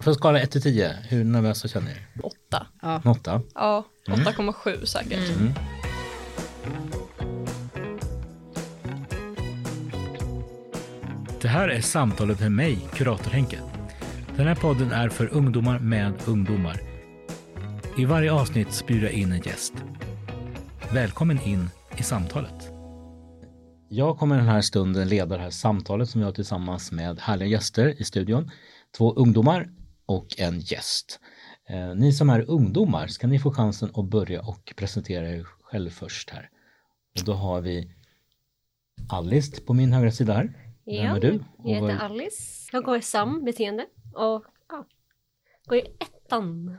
För skala 1 till 10, hur nervösa känner ni? Åtta. En Åtta? Ja, Mm. 8,7 säkert. Det här är samtalet med mig, Kurator Henke. Den här podden är för ungdomar med ungdomar. I varje avsnitt bjuder jag in en gäst. Välkommen in i samtalet. Jag kommer den här stunden leda det här samtalet som jag har tillsammans med härliga gäster i studion. Två ungdomar och en gäst. Eh, ni som är ungdomar, ska ni få chansen att börja och presentera er själv först här. Och då har vi Alice på min högra sida här. Vem är du? Och Jag heter Alice. Jag går i SAM, beteende. Och ja, går i ettan.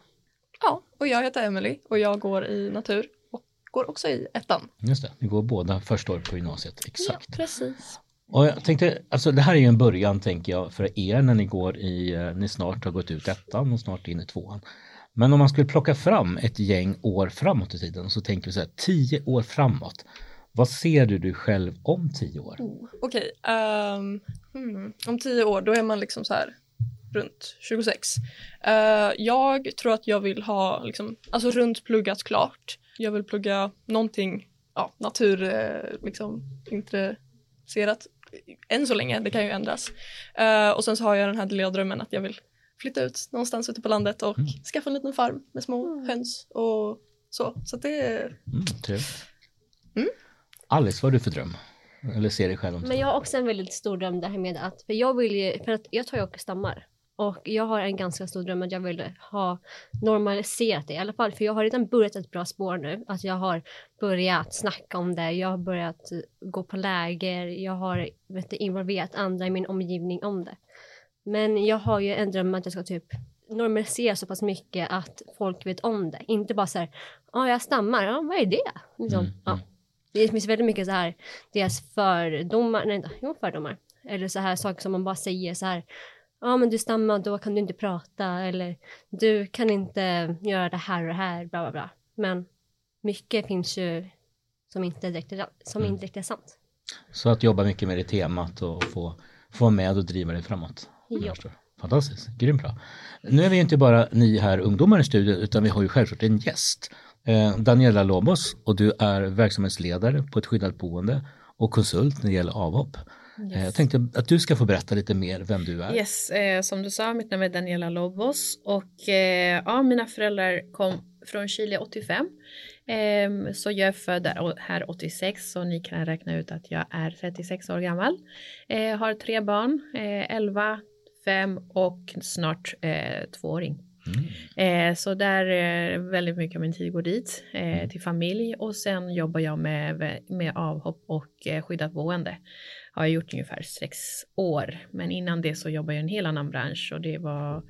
Ja, och jag heter Emily och jag går i natur och går också i ettan. Just det, ni går båda första året på gymnasiet. Exakt. Ja, precis. Och jag tänkte, alltså det här är ju en början tänker jag för er när ni går i, eh, ni snart har gått ut ettan och snart in i tvåan. Men om man skulle plocka fram ett gäng år framåt i tiden så tänker vi så här, tio år framåt. Vad ser du dig själv om tio år? Oh, Okej, ehm, hmm. om tio år då är man liksom så här runt 26. Uh, eh, jag tror att jag vill ha liksom, alltså runt pluggat klart. Jag vill plugga någonting, ja, natur, eh, liksom intresserat än så länge, det kan ju ändras. Eh, och sen så har jag den här lilla drömmen att jag vill flytta ut någonstans ute på landet och skaffa en liten farm med små höns och så. Så att det är Mm, trevligt. Mm. Alice, vad har du för dröm? Eller ser dig själv om Men jag har också en väldigt stor dröm det här med att, för jag vill ju, för att jag tar ju och stammar. Och jag har en ganska stor dröm att jag vill ha normaliserat det i alla fall. För jag har redan börjat ett bra spår nu. Att jag har börjat snacka om det. Jag har börjat gå på läger. Jag har vet du, involverat andra i min omgivning om det. Men jag har ju en dröm att jag ska typ normalisera så pass mycket att folk vet om det. Inte bara så här, ja jag stammar, ja vad är det? Liksom, Mm, ja. Det finns väldigt mycket så här, deras fördomar, nej jo fördomar. Eller så här saker som man bara säger så här, ja men du stammar, då kan du inte prata eller du kan inte göra det här och det här, bla bla bla. Men mycket finns ju som inte direkt är, som Mm. inte direkt är sant. Så att jobba mycket med det temat och få, få med och driva det framåt. Ja. Fantastiskt, grymt bra. Nu är vi inte bara ni här ungdomar i studion utan vi har ju självklart en gäst. Eh, Daniela Lobos och du är verksamhetsledare på ett skyddat boende och konsult när det gäller avhopp. Eh, jag tänkte att du ska få berätta lite mer vem du är. Yes, eh, som du sa, mitt namn är Daniela Lobos och eh, ja, mina föräldrar kom från Chile 85. Ehm, så jag är född här 86 så ni kan räkna ut att jag är 36 år gammal. Eh, har tre barn, eh, 11, 5 och snart eh, tvååring. Eh, så där eh, väldigt mycket av min tid går dit eh, till familj och sen jobbar jag med, med avhopp och eh, skyddat boende. Har jag gjort ungefär sex år, men innan det så jobbade jag i en helt annan bransch och det var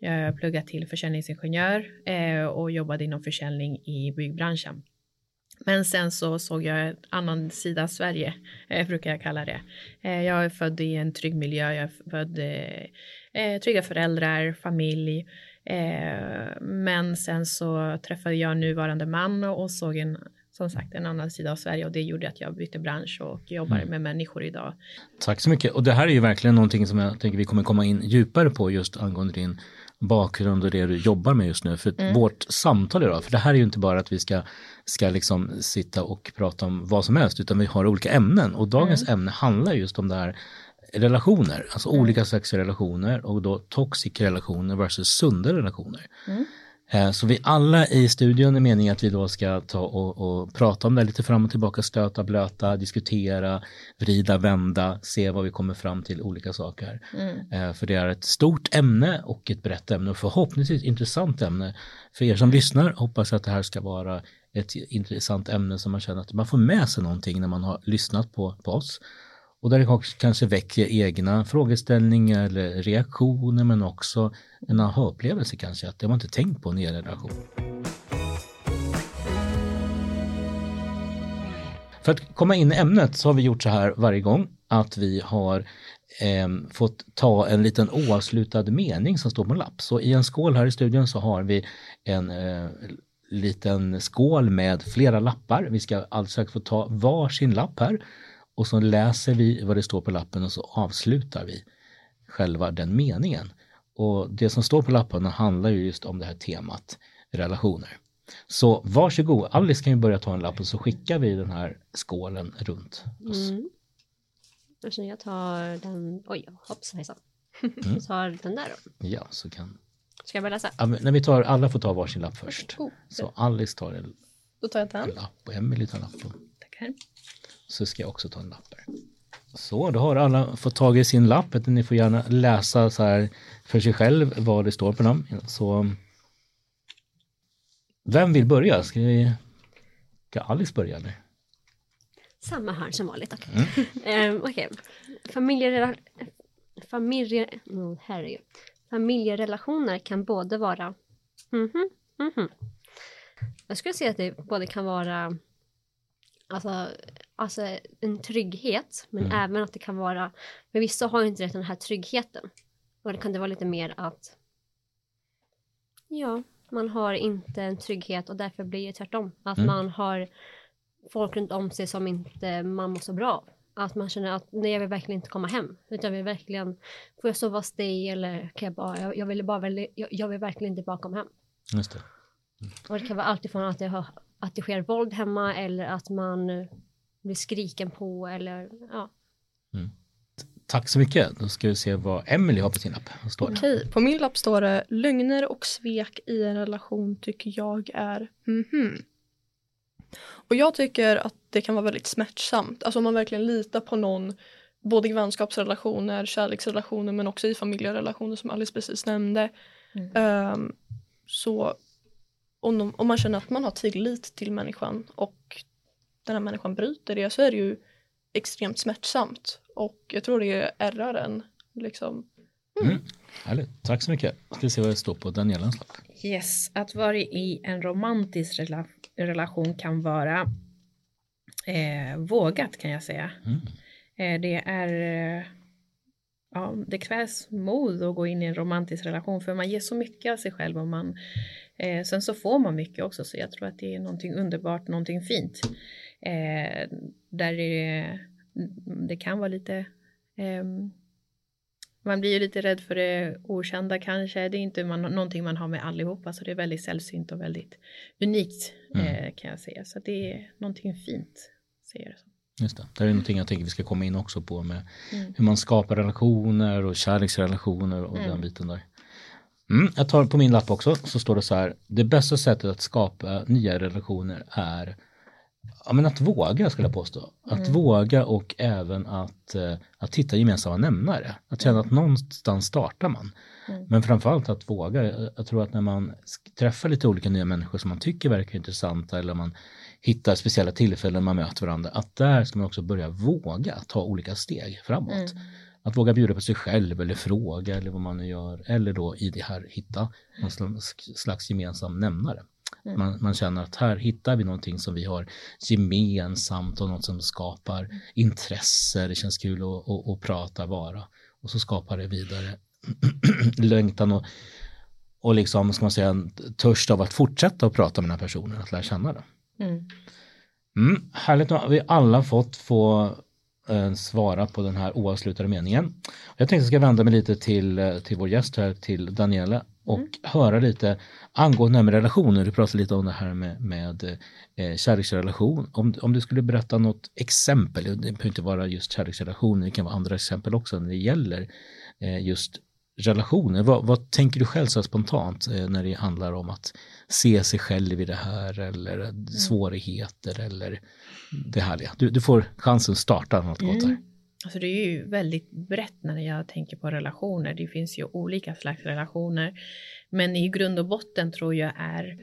jag pluggade till försäljningsingenjör eh, och jobbade inom försäljning i byggbranschen. Men sen så såg jag en annan sida av Sverige, eh, brukar jag kalla det. Eh, jag är född i en trygg miljö, jag är född eh, eh trygga föräldrar, familj. Eh, men sen så träffade jag nuvarande man och såg en, som sagt, en annan sida av Sverige och det gjorde att jag bytte bransch och jobbar med människor idag. Tack så mycket. Och det här är ju verkligen någonting som jag tänker vi kommer komma in djupare på just angående din bakgrund och det du jobbar med just nu. För vårt samtal idag, för det här är ju inte bara att vi ska, ska liksom sitta och prata om vad som helst, utan vi har olika ämnen. Och dagens ämne handlar just om det här relationer, alltså olika slags relationer och då toxic relationer versus sunda relationer. Eh, Så vi alla i studion är meningen att vi då ska ta och, och prata om det lite fram och tillbaka, stöta, blöta, diskutera, vrida, vända, se vad vi kommer fram till olika saker. Eh, För det är ett stort ämne och ett brett ämne och förhoppningsvis intressant ämne. För er som lyssnar hoppas jag att det här ska vara ett intressant ämne som man känner att man får med sig någonting när man har lyssnat på, på oss. Och där det också kanske väcker egna frågeställningar eller reaktioner men också en aha-upplevelse kanske att det har man inte tänkt på i en relation. För att komma in i ämnet så har vi gjort så här varje gång att vi har eh, fått ta en liten oavslutad mening som står på en lapp. Så i en skål här i studion så har vi en eh, liten skål med flera lappar. Vi ska alltså få ta varsin lapp här och så läser vi vad det står på lappen och så avslutar vi själva den meningen. och det som står på lapparna handlar ju just om det här temat relationer. Så varsågod, Alice kan ju börja ta en lapp och så skickar vi den här skålen runt oss. Mm. Och så jag tar den, oj hoppsan hejsan. Mm. Jag tar den där då. Ja, så kan... Ska jag börja läsa? Ja, men när vi tar, alla får ta varsin lapp först. Oh, Så Alice tar en, Då tar jag en lapp och Emelie tar en lapp. Tackar. Så ska jag också ta en lapp här. Så, då har alla fått tag i sin lapp. Ni får gärna läsa så här för sig själv vad det står på dem. Så vem vill börja? Ska, vi, ska Alice börja eller? Samma här som vanligt. Mm. Ehm, Okej. Familjerela- Familje... Mm, herregud. Familjerelationer kan både vara... Mhm, mhm. Jag skulle säga att det både kan vara alltså, alltså en trygghet, men Mm. även att det kan vara... Men vissa har ju inte den här tryggheten. Och det kan det vara lite mer att... Ja, man har inte en trygghet och därför blir det tvärtom. Att Mm. man har folk runt om sig som inte man mår så bra av. Att man känner att nej, jag vill verkligen inte komma hem. Utan jag vill verkligen, får jag sova hos dig eller kan jag bara, jag, jag vill bara, jag, jag vill verkligen inte bara komma hem. Just det. Och det kan vara alltifrån att det, har, att det sker våld hemma eller att man blir skriken på eller ja. Tack så mycket. Då ska vi se vad Emily har på sin lapp. Vad står det? Okej, på min lapp står det lögner och svek i en relation tycker jag är mhm. Och jag tycker att det kan vara väldigt smärtsamt. Alltså om man verkligen litar på någon, både i vänskapsrelationer, kärleksrelationer men också i familjerelationer som Alice precis nämnde. Mm. Ehm, så om, de, om man känner att man har tillit till människan och den här människan bryter det så är det ju extremt smärtsamt. Och jag tror det ärrar en. Liksom. Mm. Härligt. Tack så mycket. Ska vi se vad det står på Danielans lapp. Yes, att vara i en romantisk rela relation kan vara eh, vågat kan jag säga. Mm. Eh, det är eh, ja, det krävs mod att gå in i en romantisk relation för man ger så mycket av sig själv och man eh, sen så får man mycket också så jag tror att det är någonting underbart, någonting fint. Eh, där det, det kan vara lite ehm, man blir ju lite rädd för det okända kanske. Det är inte man, någonting man har med allihopa så det är väldigt sällsynt och väldigt unikt Mm. eh, kan jag säga. Så det är någonting fint. Ser jag det. Just det. Det är någonting jag tänker vi ska komma in också på med Mm. hur man skapar relationer och kärleksrelationer och Mm. den biten där. Mm, jag tar på min lapp också så står det så här. Det bästa sättet att skapa nya relationer är ja, men att våga skulle jag påstå. Att Mm. våga och även att, eh, att hitta gemensamma nämnare. Att känna att någonstans startar man. Mm. Men framförallt att våga. Jag, jag tror att när man träffar lite olika nya människor som man tycker verkar intressanta eller man hittar speciella tillfällen man möter varandra. Att där ska man också börja våga ta olika steg framåt. Mm. Att våga bjuda på sig själv eller fråga eller vad man nu gör. Eller då i det här hitta någon slags, slags gemensam nämnare. Mm. Man, man känner att här hittar vi någonting som vi har gemensamt och något som skapar intresse. Det känns kul att, att, att prata bara. Och så skapar det vidare längtan och, och liksom, ska man säga, en törst av att fortsätta att prata med den här personen, att lära känna den. Mm. Mm, härligt, då har vi alla fått få svara på den här oavslutade meningen. Jag tänkte att jag ska vända mig lite till, eh, till vår gäst här, till Daniela och höra lite angående det här med relationer. Du pratade lite om det här med, med eh, kärleksrelation. Om, om du skulle berätta något exempel, det behöver inte vara just kärleksrelationer, det kan vara andra exempel också när det gäller eh, just relationer. Vad, vad tänker du själv så spontant eh, när det handlar om att se sig själv i det här eller svårigheter eller det härliga? Du, du får chansen att starta något gott här. Mm. Alltså det är ju väldigt brett när jag tänker på relationer. Det finns ju olika slags relationer. Men i grund och botten tror jag är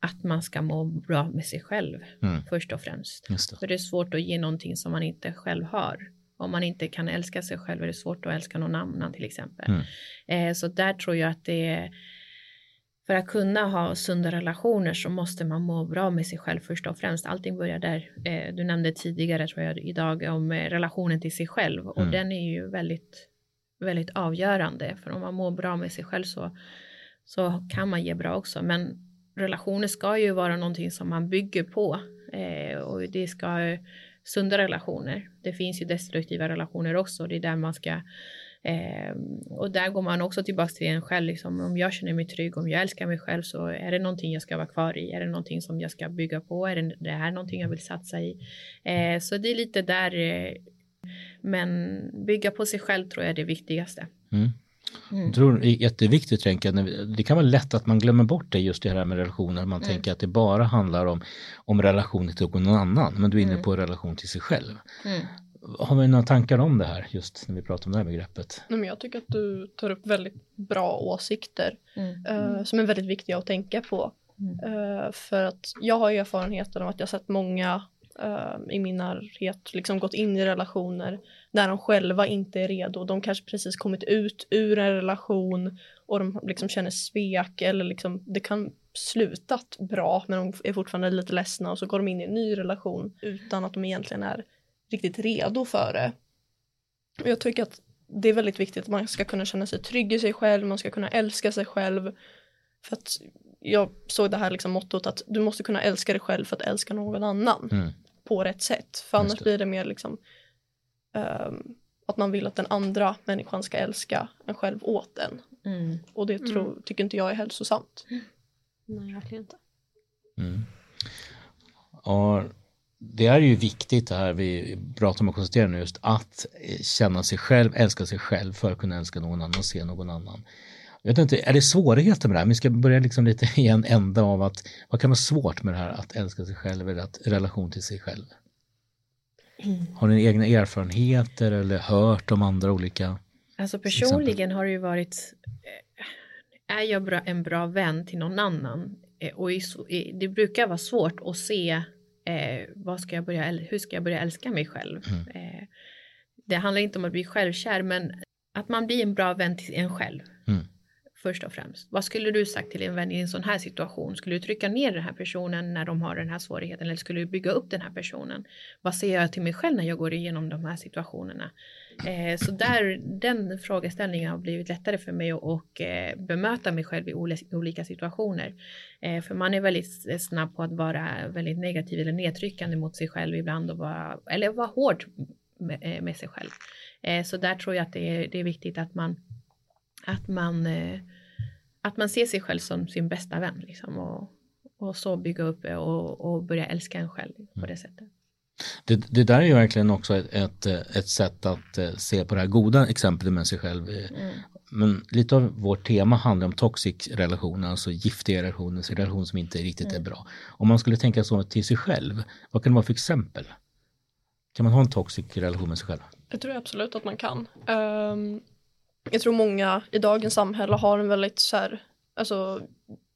att man ska må bra med sig själv Mm. först och främst. Det. För det är svårt att ge någonting som man inte själv har. Om man inte kan älska sig själv är det svårt att älska någon annan till exempel. Mm. Eh, så där tror jag att det är för att kunna ha sunda relationer så måste man må bra med sig själv först och främst. Allting börjar där. Eh, du nämnde tidigare tror jag idag om eh, relationen till sig själv och Mm. den är ju väldigt, väldigt avgörande. För om man mår bra med sig själv så, så kan man ge bra också. Men relationer ska ju vara någonting som man bygger på eh, och det ska sunda relationer. Det finns ju destruktiva relationer också. Det är där man ska Eh, och där går man också tillbaka till en själv. Liksom, om jag känner mig trygg, om jag älskar mig själv så är det någonting jag ska vara kvar i. Är det någonting som jag ska bygga på? Är det, det här någonting jag vill satsa i? Eh, så det är lite där. Eh, men bygga på sig själv tror jag är det viktigaste. Mm. Mm. Jag tror det är jätteviktigt, tänker jag. det kan vara lätt att man glömmer bort det just det här med relationer. Man mm. tänker att det bara handlar om, om relationer till någon annan, men du är inne mm. på relation till sig själv. Mm. Har vi några tankar om det här just när vi pratar om det här begreppet? Men jag tycker att du tar upp väldigt bra åsikter uh, som är väldigt viktiga att tänka på. Uh, för att jag har ju erfarenheten av att jag sett många uh, i min närhet liksom gått in i relationer när de själva inte är redo. De kanske precis kommit ut ur en relation och de liksom känner svek eller liksom det kan slutat bra men de är fortfarande lite ledsna och så går de in i en ny relation utan att de egentligen är riktigt redo för det. Och jag tycker att det är väldigt viktigt att man ska kunna känna sig trygg i sig själv, man ska kunna älska sig själv. För att jag såg det här liksom mottot att du måste kunna älska dig själv för att älska någon annan mm. på rätt sätt. För annars blir det mer liksom um, att man vill att den andra människan ska älska en själv åt en. Mm. Och det tror, mm. tycker inte jag är hälsosamt. Nej, verkligen inte. Mm. Och det är ju viktigt det här vi pratar om och konstaterar nu just att känna sig själv, älska sig själv för att kunna älska någon annan och se någon annan. Jag vet inte, är det svårigheter med det här? Vi ska börja liksom lite i en ända av att vad kan vara svårt med det här att älska sig själv eller att relation till sig själv? Har ni egna erfarenheter eller hört om andra olika? Alltså personligen har det ju varit, eh, är jag en bra vän till någon annan? Eh, och det brukar vara svårt att se eh, vad ska jag börja, hur ska jag börja älska mig själv? Mm. Eh, det handlar inte om att bli självkär men att man blir en bra vän till en själv. Mm först och främst. Vad skulle du sagt till en vän i en sån här situation? Skulle du trycka ner den här personen när de har den här svårigheten eller skulle du bygga upp den här personen? Vad säger jag till mig själv när jag går igenom de här situationerna? Eh, så där, den frågeställningen har blivit lättare för mig att och, eh, bemöta mig själv i olika situationer. Eh, för man är väldigt snabb på att vara väldigt negativ eller nedtryckande mot sig själv ibland och vara, eller vara hård med, eh, med sig själv. Eh, så där tror jag att det är, det är viktigt att man att man, eh, att man ser sig själv som sin bästa vän liksom, och, och så bygga upp och, och börja älska en själv på mm. det sättet. Det, det, där är ju verkligen också ett, ett, ett, sätt att eh, se på det här goda exemplet med sig själv. Mm. Men lite av vårt tema handlar om toxic relationer, alltså giftiga relationer, relationer som inte riktigt mm. är bra. Om man skulle tänka så till sig själv, vad kan det vara för exempel? Kan man ha en toxic relation med sig själv? Jag tror absolut att man kan. Um, jag tror många i dagens samhälle har en väldigt så här, alltså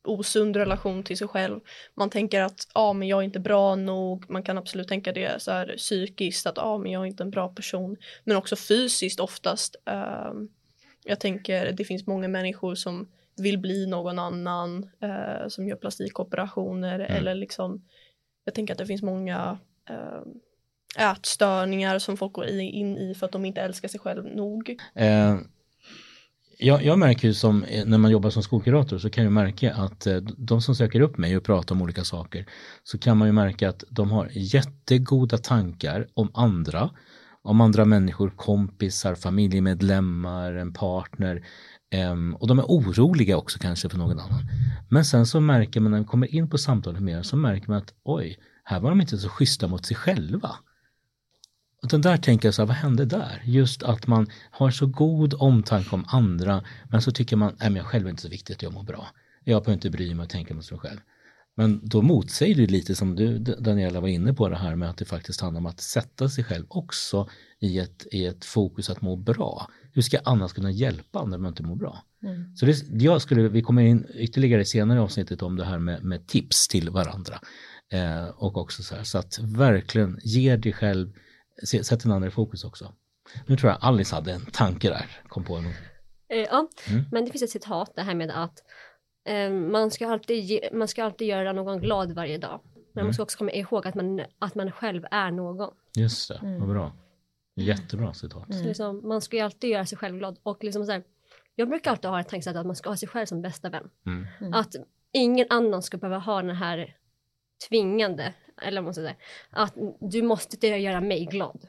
osund relation till sig själv. Man tänker att ja, ah, men jag är inte bra nog. Man kan absolut tänka det så här psykiskt att ja, ah, men jag är inte en bra person. Men också fysiskt oftast. Uh, jag tänker det finns många människor som vill bli någon annan uh, som gör plastikoperationer mm. eller liksom. Jag tänker att det finns många uh, ätstörningar som folk går in i för att de inte älskar sig själv nog. Eh, jag, jag märker ju som eh, när man jobbar som skolkurator så kan jag märka att eh, de som söker upp mig och pratar om olika saker så kan man ju märka att de har jättegoda tankar om andra, om andra människor, kompisar, familjemedlemmar, en partner ehm, och de är oroliga också kanske för någon annan. Men sen så märker man när man kommer in på samtalet med så märker man att oj, här var de inte så schyssta mot sig själva. Och den där tänker jag så här, vad hände där? Just att man har så god omtanke om andra men så tycker man, nej men jag själv är inte så viktigt att jag mår bra. Jag behöver inte bry mig och tänka på sig själv. Men då motsäger det lite som du Daniela var inne på det här med att det faktiskt handlar om att sätta sig själv också i ett, i ett fokus att må bra. Hur ska jag annars kunna hjälpa andra om jag inte mår bra? Mm. Så det, jag skulle, vi kommer in ytterligare senare i avsnittet om det här med, med tips till varandra. Eh, och också så här, så att verkligen ge dig själv sätt den andra i fokus också. Nu tror jag Alice hade en tanke där, kom på en. Eh, ja, mm. men det finns ett citat det här med att eh, man, ska alltid ge, man ska alltid göra någon glad varje dag. Men mm. man ska också komma ihåg att man, att man själv är någon. Just det, mm. vad bra. Jättebra citat. Mm. Liksom, man ska ju alltid göra sig själv glad och liksom så här, jag brukar alltid ha ett tankesätt att man ska ha sig själv som bästa vän. Mm. Mm. Att ingen annan ska behöva ha den här tvingande eller måste säga, att du måste göra mig glad.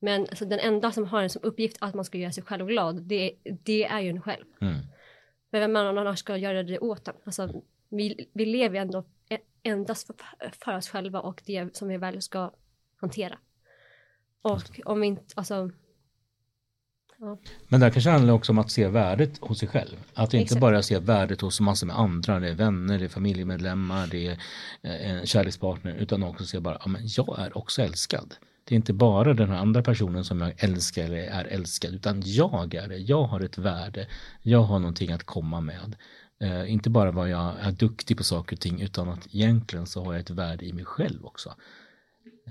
Men alltså, den enda som har en som uppgift att man ska göra sig själv glad, det, det är ju en själv. Mm. Men vem annars ska göra det åt en? Alltså, vi, vi lever ändå e- endast för, för oss själva och det som vi väl ska hantera. Och om vi inte, alltså, Men där kanske handlar också om att se värdet hos sig själv. Att inte Exakt. bara se värdet hos massor med andra, det är vänner, det är familjemedlemmar, det är eh, en kärlekspartner, utan också se bara, ja men jag är också älskad. Det är inte bara den här andra personen som jag älskar eller är älskad, utan jag är det. Jag har ett värde, jag har någonting att komma med. Eh, inte bara vad jag är duktig på saker och ting, utan att egentligen så har jag ett värde i mig själv också.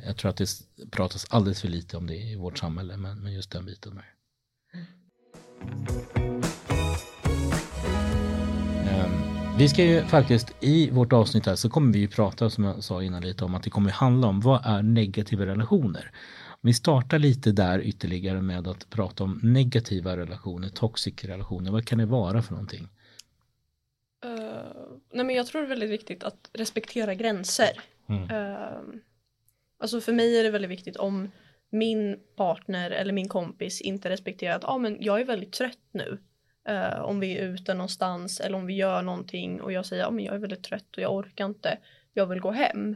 Jag tror att det pratas alldeles för lite om det i vårt samhälle, men, men just den biten där. Ehm, Vi ska ju faktiskt i vårt avsnitt här så kommer vi ju prata som jag sa innan lite om att det kommer handla om vad är negativa relationer. Vi startar lite där ytterligare med att prata om negativa relationer, toxic relationer. Vad kan det vara för någonting? Eh, nej men jag tror det är väldigt viktigt att respektera gränser. Mm. Eh, alltså för mig är det väldigt viktigt om min partner eller min kompis inte respekterar att ah, men jag är väldigt trött nu. Eh, om vi är ute någonstans eller om vi gör någonting och jag säger att ah, men jag är väldigt trött och jag orkar inte. Jag vill gå hem.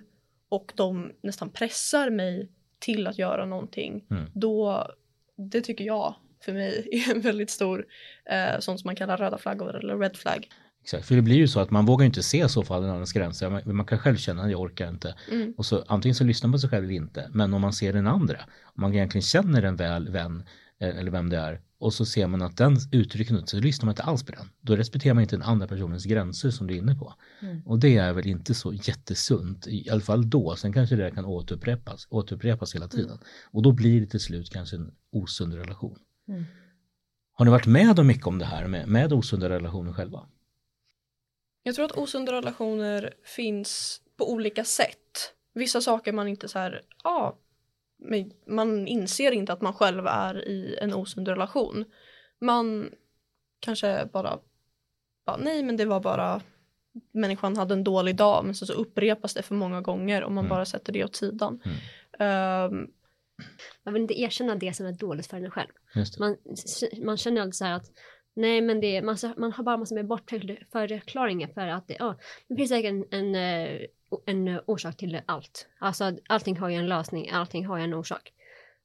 Och de nästan pressar mig till att göra någonting. Mm. Då, det tycker jag för mig är en väldigt stor eh, sånt som man kallar röda flaggor eller red flag. Exakt, för det blir ju så att man vågar inte se så fall en annans gränser. Man, man kan själv känna att jag orkar inte. Mm. Och så antingen så lyssnar man på sig själv eller inte. Men om man ser den andra, om man egentligen känner en väl vän eh, eller vem det är och så ser man att den uttrycker något så lyssnar man inte alls på den. Då respekterar man inte den andra personens gränser som du är inne på. Mm. Och det är väl inte så jättesunt, i alla fall då. Sen kanske det kan återupprepas, återupprepas hela tiden. Och då blir det till slut kanske en osund relation. Mm. Har ni varit med om mycket om det här med, med osunda relationer själva? Jag tror att osunda relationer finns på olika sätt. Vissa saker man inte så här, ja, men man inser inte att man själv är i en osund relation. Man kanske bara, bara nej men det var bara människan hade en dålig dag men så, så upprepas det för många gånger och man Mm. bara sätter det åt sidan. Mm. Ehm, man vill inte erkänna det som är dåligt för en själv. Man, man känner alltid så här att nej men det är, man, man har bara massor med bortförklaringar för att det, ja, det finns säkert en, en, eh, en orsak till allt. Alltså allting har ju en lösning, allting har ju en orsak.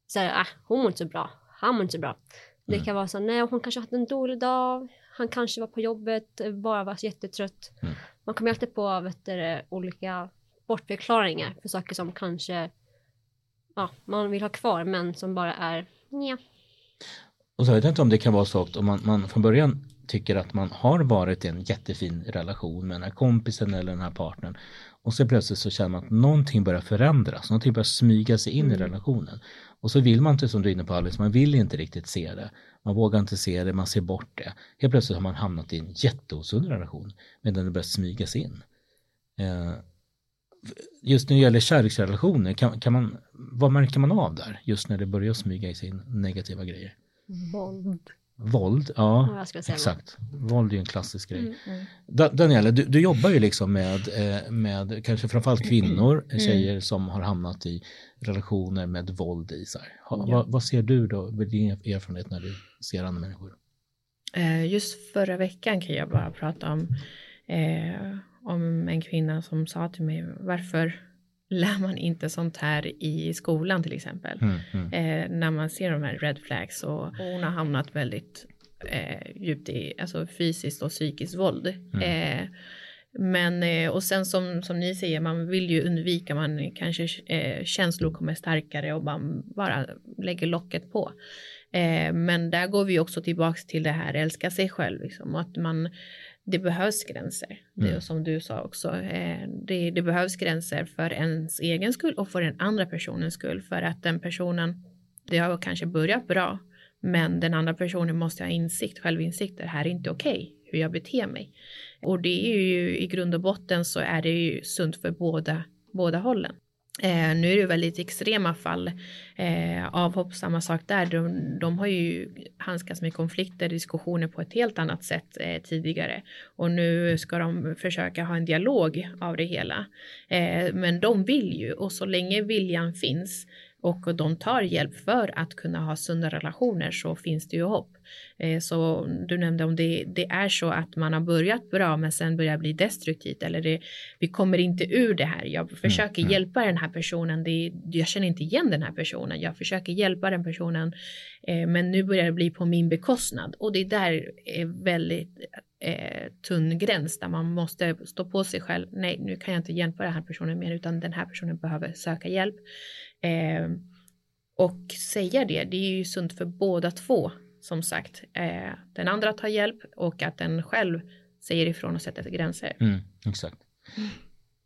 Så här, ah, hon mår inte så bra, han mår inte så bra. Det Mm. kan vara så, nej hon kanske hade en dålig dag, han kanske var på jobbet, bara var jättetrött. Mm. Man kommer alltid på vet du, olika bortförklaringar för saker som kanske ja, man vill ha kvar men som bara är nja. Och så vet jag inte om det kan vara så att om man, man från början tycker att man har varit i en jättefin relation med den här kompisen eller den här partnern och så plötsligt så känner man att någonting börjar förändras, någonting börjar smyga sig in i Mm. relationen. Och så vill man inte, som du är inne på Alice, man vill inte riktigt se det. Man vågar inte se det, man ser bort det. Helt plötsligt har man hamnat i en jätteosund relation medan det börjar smyga sig in. Eh, just när det gäller kärleksrelationer, kan, kan man, vad märker man av där? Just när det börjar smyga i sig in negativa grejer? Våld. Våld, Ja, Exakt. Våld är ju en klassisk grej. Mm. Mm. Da- Daniela, du, du jobbar ju liksom med, eh, med kanske framförallt kvinnor, Mm. tjejer som har hamnat i relationer med våld i sig. Ha, Ja. vad, vad ser du då, med din erfarenhet när du ser andra människor? Eh, Just förra veckan kan jag bara prata om, eh, om en kvinna som sa till mig varför lär man inte sånt här i skolan till exempel. Mm, mm, Eh, när man ser de här red flags och, och hon har hamnat väldigt eh, djupt i alltså fysiskt och psykiskt våld. Eh, men och och sen som, som ni säger, man vill ju undvika, man kanske eh, känslor kommer starkare och man bara lägger locket på. Eh, men där går vi också tillbaks till det här älska sig själv, liksom, och att man det behövs gränser, det Mm. som du sa också. Eh, det, det behövs gränser för ens egen skull och för den andra personens skull. För att den personen, det har kanske börjat bra, men den andra personen måste ha insikt, självinsikt, det här är inte okej, hur jag beter mig. Och det är ju i grund och botten så är det ju sunt för båda, båda hållen. Eh, nu är det väldigt extrema fall. Eh, avhopp, samma sak där. De, de har ju handskats med konflikter, diskussioner på ett helt annat sätt eh, tidigare. Och nu ska de försöka ha en dialog av det hela. Eh, men de vill ju och så länge viljan finns och de tar hjälp för att kunna ha sunda relationer så finns det ju hopp. Eh, så du nämnde om det, det är så att man har börjat bra men sen börjar bli destruktivt eller det, vi kommer inte ur det här. Jag försöker mm. hjälpa den här personen. Det, jag känner inte igen den här personen. Jag försöker hjälpa den personen eh, men nu börjar det bli på min bekostnad och det där är väldigt eh, tunn gräns där man måste stå på sig själv. Nej, nu kan jag inte hjälpa den här personen mer utan den här personen behöver söka hjälp. Eh, och säga det, det är ju sunt för båda två som sagt. Eh, den andra tar hjälp och att den själv säger ifrån och sätter gränser. Mm, exakt. Mm.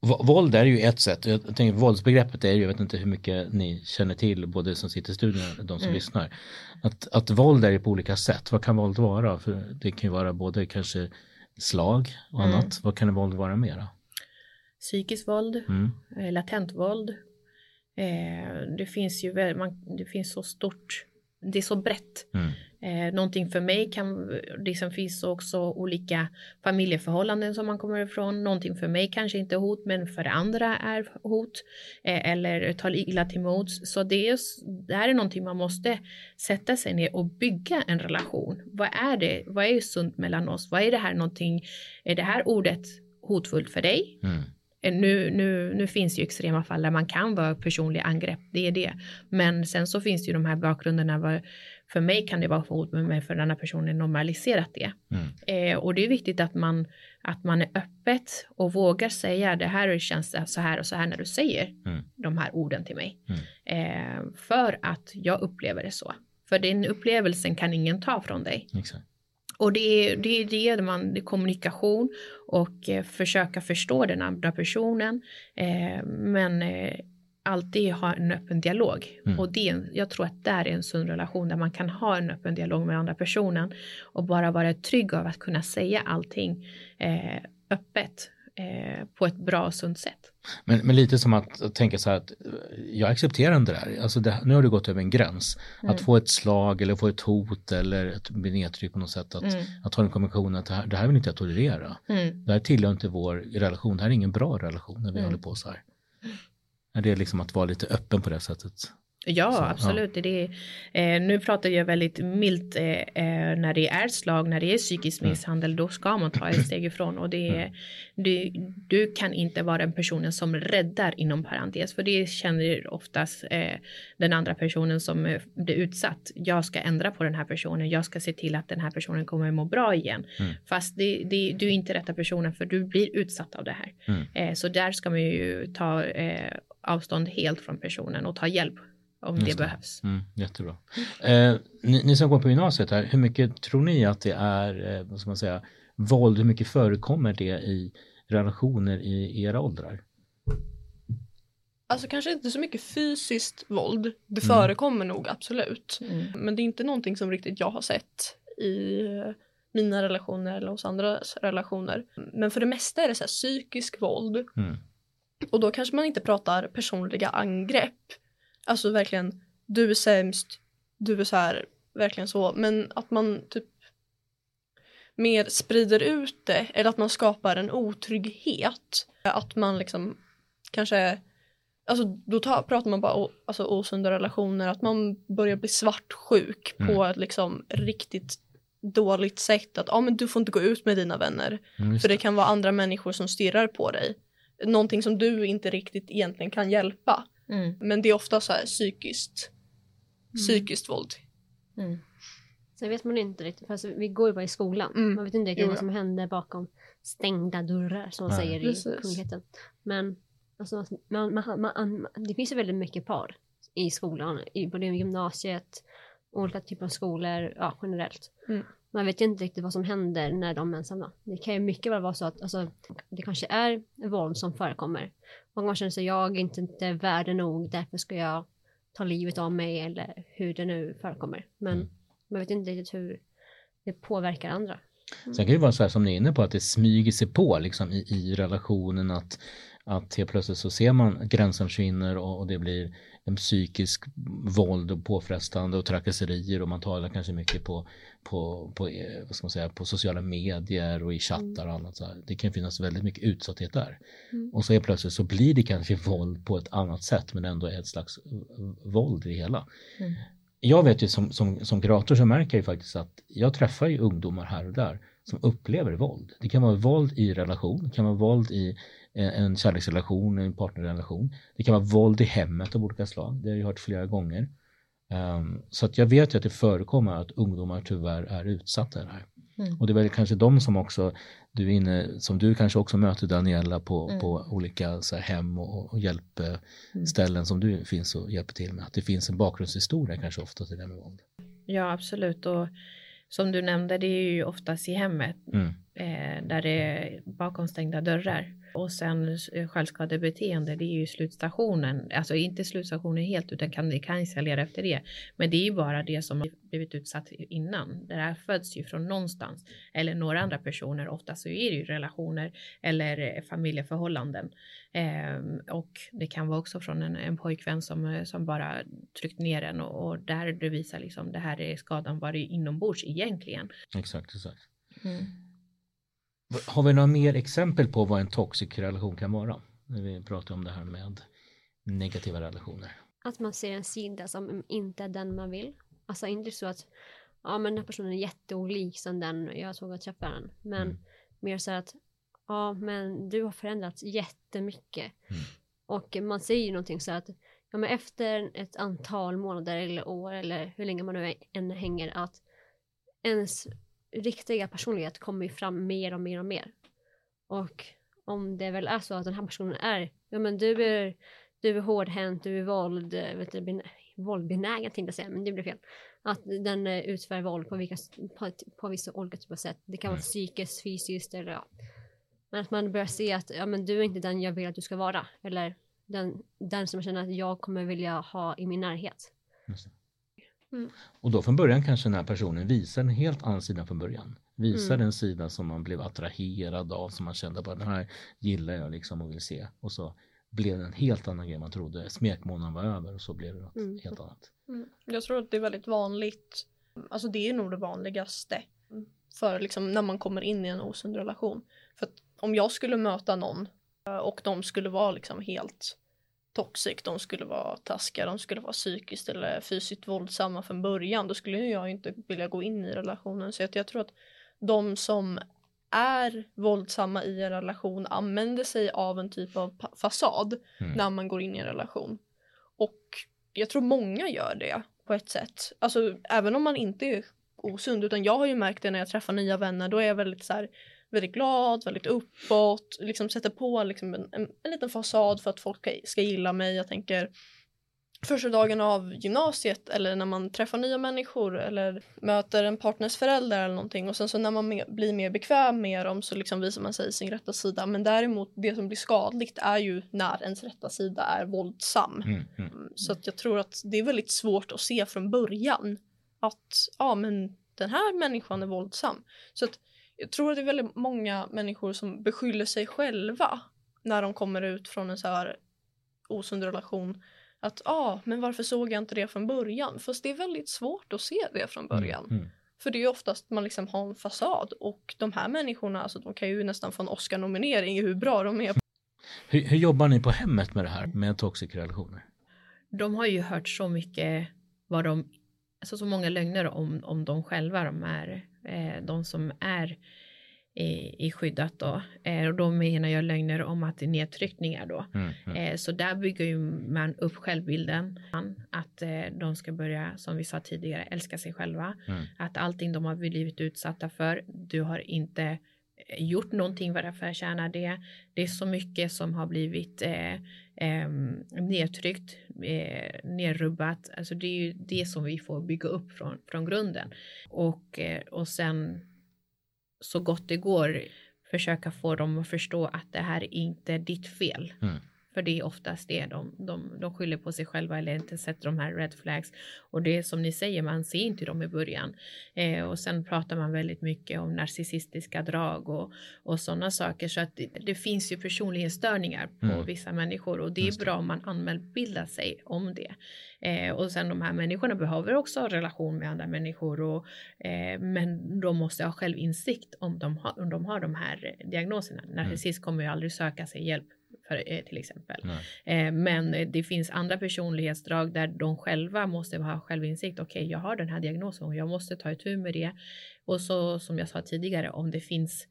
Våld är ju ett sätt. Jag tänker våldsbegreppet är ju, jag vet inte hur mycket ni känner till, både som sitter i studion och de som mm. lyssnar. Att, att våld är ju på olika sätt. Vad kan våld vara? För det kan ju vara både kanske slag och mm. annat. Vad kan våld vara mera? Psykiskt våld, mm. Eh, latent våld. Eh, det finns ju, man, det finns så stort, det är så brett. Mm. Eh, någonting för mig kan, liksom finns också olika familjeförhållanden som man kommer ifrån. Någonting för mig kanske inte är hot men för andra är hot eh, eller tar illa till mods. Så det, är, det här är någonting man måste sätta sig ner och bygga en relation. Vad är det? Vad är sunt mellan oss? Vad är det här någonting? Är det här ordet hotfullt för dig? Mm. Eh, nu, nu, nu finns ju extrema fall där man kan vara personlig angrepp, det är det. Men sen så finns det ju de här bakgrunderna var, för mig kan det vara hot men för den andra personen normaliserat det. Mm. Eh, och det är viktigt att man, att man är öppet och vågar säga det här känns så här och så här när du säger mm. de här orden till mig. Mm. Eh, för att jag upplever det så. För den upplevelsen kan ingen ta från dig. Exakt. Och det är det, är det man, det är kommunikation och eh, försöka förstå den andra personen. Eh, men eh, alltid ha en öppen dialog. Mm. Och det, jag tror att det är en sund relation där man kan ha en öppen dialog med andra personen och bara vara trygg av att kunna säga allting eh, öppet eh, på ett bra och sunt sätt. Men, men lite som att tänka så här att jag accepterar inte det här. Alltså det, nu har du gått över en gräns. Mm. Att få ett slag eller få ett hot eller ett nedtryck på något sätt. Att, mm. att ha en konvention att det här, det här vill inte jag tolerera. Mm. Det här tillhör inte vår relation. Det här är ingen bra relation när vi mm. håller på så här. Är det liksom att vara lite öppen på det sättet? Ja, så, absolut. Ja. Det är, eh, nu pratar jag väldigt milt eh, eh, när det är slag, när det är psykisk mm. misshandel, då ska man ta ett steg ifrån och det är, mm. du, du kan inte vara den personen som räddar inom parentes, för det känner oftast eh, den andra personen som eh, blir utsatt. Jag ska ändra på den här personen, jag ska se till att den här personen kommer må bra igen. Mm. Fast det, det, du är inte rätta personen för du blir utsatt av det här. Mm. Eh, så där ska man ju ta avstånd helt från personen och ta hjälp om det, det, behövs. Mm, jättebra. Eh, ni, ni, som går på gymnasiet här, hur mycket tror ni att det är, eh, vad ska man säga, våld, hur mycket förekommer det i relationer i era åldrar? Alltså kanske inte så mycket fysiskt våld. Det mm. förekommer nog absolut. Mm. Men det är inte någonting som riktigt jag har sett i eh, mina relationer eller hos andras relationer. Men för det mesta är det så här psykisk våld. Mm. Och då kanske man inte pratar personliga angrepp Alltså verkligen, du är sämst, du är så här, verkligen så. Men att man typ mer sprider ut det eller att man skapar en otrygghet. Att man liksom kanske, alltså då tar, pratar man bara o, alltså, osunda relationer, att man börjar bli svartsjuk mm. på ett liksom riktigt dåligt sätt. Att ah, men du får inte gå ut med dina vänner. Mm, för det kan vara andra människor som stirrar på dig. Någonting som du inte riktigt egentligen kan hjälpa. Mm. Men det är ofta så här psykiskt, mm. psykiskt våld. Mm. Sen vet man inte riktigt, för alltså, vi går ju bara i skolan. Mm. Man vet inte riktigt jo, vad som händer bakom stängda dörrar som man Nej. säger Precis. i kungligheten. Men alltså, man, man, man, det finns ju väldigt mycket par i skolan, i både gymnasiet, olika typer av skolor, ja generellt. Mm. Man vet ju inte riktigt vad som händer när de är ensamma. Det kan ju mycket väl vara så att alltså, det kanske är våld som förekommer. Och man känner sig jag är inte, inte värd nog, därför ska jag ta livet av mig eller hur det nu förekommer. Men mm. man vet inte riktigt hur det påverkar andra. Sen kan det ju vara så här som ni är inne på att det smyger sig på liksom i, i relationen att, att helt plötsligt så ser man gränsen försvinner och, och det blir en psykisk våld och påfrestande och trakasserier och man talar kanske mycket på, på, på, eh, vad ska man säga, på sociala medier och i chattar och annat. Så här. Det kan finnas väldigt mycket utsatthet där. Mm. Och så helt plötsligt så blir det kanske våld på ett annat sätt men ändå ett slags våld i det hela. Mm. Jag vet ju som, som, som kurator så märker jag ju faktiskt att jag träffar ju ungdomar här och där som upplever våld. Det kan vara våld i relation, det kan vara våld i en kärleksrelation, en partnerrelation. Det kan vara våld i hemmet av olika slag, det har jag hört flera gånger. Um, så att jag vet ju att det förekommer att ungdomar tyvärr är utsatta i det här. Mm. Och det är väl kanske de som också, du är inne, som du kanske också möter Daniela på, Mm. på olika så här, hem och, och hjälpställen som du finns och hjälper till med. Att det finns en bakgrundshistoria kanske ofta till det med våld. Ja, absolut. Och som du nämnde, det är ju oftast i hemmet Mm. eh, där det är bakom stängda dörrar. Och sen eh, självskadebeteende, det är ju slutstationen. Alltså inte slutstationen helt, utan kan, det kan eskalera efter det. Men det är ju bara det som har blivit utsatt innan. Det här föds ju från någonstans. Eller några andra personer. Ofta så är det ju relationer eller eh, familjeförhållanden. Ehm, och det kan vara också från en, en pojkvän som, eh, som bara tryckt ner en och, och där det visar liksom det här är skadan var det inombords egentligen. Exakt, exakt. Mm. Har vi några mer exempel på vad en toxic relation kan vara? När vi pratar om det här med negativa relationer. Att man ser en sida som inte är den man vill. Alltså inte så att ja men den här personen är jätteolik som den jag såg att träffa den. Men Mm. mer så att ja men du har förändrats jättemycket. Mm. Och man säger ju någonting så att ja men efter ett antal månader eller år eller hur länge man nu än hänger att ens riktiga personlighet kommer ju fram mer och mer och mer. Och om det väl är så att den här personen är, ja men du är, du är hårdhänt, du är våld, eh, vet du, ben, våldbenägen tänkte jag säga, men det blir fel. Att den eh, utför våld på, vilka, på, på vissa olika typer av sätt. Det kan vara Mm. psykiskt, fysiskt eller ja. Men att man börjar se att ja, men du är inte den jag vill att du ska vara. Eller den, den som jag känner att jag kommer vilja ha i min närhet. Mm. Och då från början kanske den här personen visar en helt annan sida från början. Visar Mm. en sida som man blev attraherad av, som man kände på den här gillar jag liksom och vill se. Och så blev det en helt annan grej man trodde. Smekmånaden var över och så blev det något Mm. helt annat. Mm. Jag tror att det är väldigt vanligt. Alltså det är nog det vanligaste. För liksom när man kommer in i en osund relation. För att om jag skulle möta någon eh, och de skulle vara liksom helt toxic, de skulle vara taskiga, de skulle vara psykiskt eller fysiskt våldsamma från början, då skulle jag inte vilja gå in i relationen. Så att jag tror att de som är våldsamma i en relation använder sig av en typ av fasad Mm. när man går in i en relation. Och jag tror många gör det på ett sätt. Alltså även om man inte är osund, utan jag har ju märkt det när jag träffar nya vänner, då är jag väldigt så här, väldigt glad, väldigt uppåt, liksom sätter på liksom en, en, en liten fasad för att folk ska- ska gilla mig. Jag tänker första dagen av gymnasiet eller när man träffar nya människor eller möter en partners förälder eller någonting och sen så när man me- blir mer bekväm med dem så liksom visar man sig sin rätta sida men däremot det som blir skadligt är ju när ens rätta sida är våldsam. Mm, mm. Mm, Så att jag tror att det är väldigt svårt att se från början att ja men den här människan är våldsam. Så att jag tror att det är väldigt många människor som beskyller sig själva när de kommer ut från en så här osund relation att ja ah, men varför såg jag inte det från början? Fast det är väldigt svårt att se det från början. Mm, mm. För det är ju oftast man liksom har en fasad och de här människorna alltså de kan ju nästan få en Oscar-nominering i hur bra de är Hur, hur jobbar ni på hemmet med det här med toxic relationer? De har ju hört så mycket vad de, alltså så många lögner om, om de själva, de är, eh, de som är i, i skyddat då. Eh, och då menar jag lögner om att det är nedtryckningar då. Mm, mm. Eh, så där bygger ju man upp självbilden. Att eh, de ska börja, som vi sa tidigare, älska sig själva. Mm. Att allting de har blivit utsatta för, du har inte gjort någonting för att förtjäna det. Det är så mycket som har blivit eh, eh, nedtryckt, eh, nerrubbat. Alltså det är ju det som vi får bygga upp från, från grunden. Och, eh, och sen så gott det går försöka få dem att förstå att det här är inte ditt fel. Mm. För det är oftast det de, de, de skyller på sig själva eller inte sätter de här red flags. Och det är som ni säger, man ser inte dem i början. Eh, och sen pratar man väldigt mycket om narcissistiska drag och, och sådana saker. Så att det, det finns ju personlighetsstörningar på Mm. vissa människor och det är bra om man anmälbildar sig om det. Eh, och sen de här människorna behöver också ha relation med andra människor och eh, men de måste ha självinsikt om de har, om de har de här diagnoserna. Narcissist kommer ju aldrig söka sig hjälp för, eh, till exempel. Eh, men det finns andra personlighetsdrag där de själva måste ha självinsikt. Okej, jag har den här diagnosen och jag måste ta itu med det. Och så som jag sa tidigare, om det finns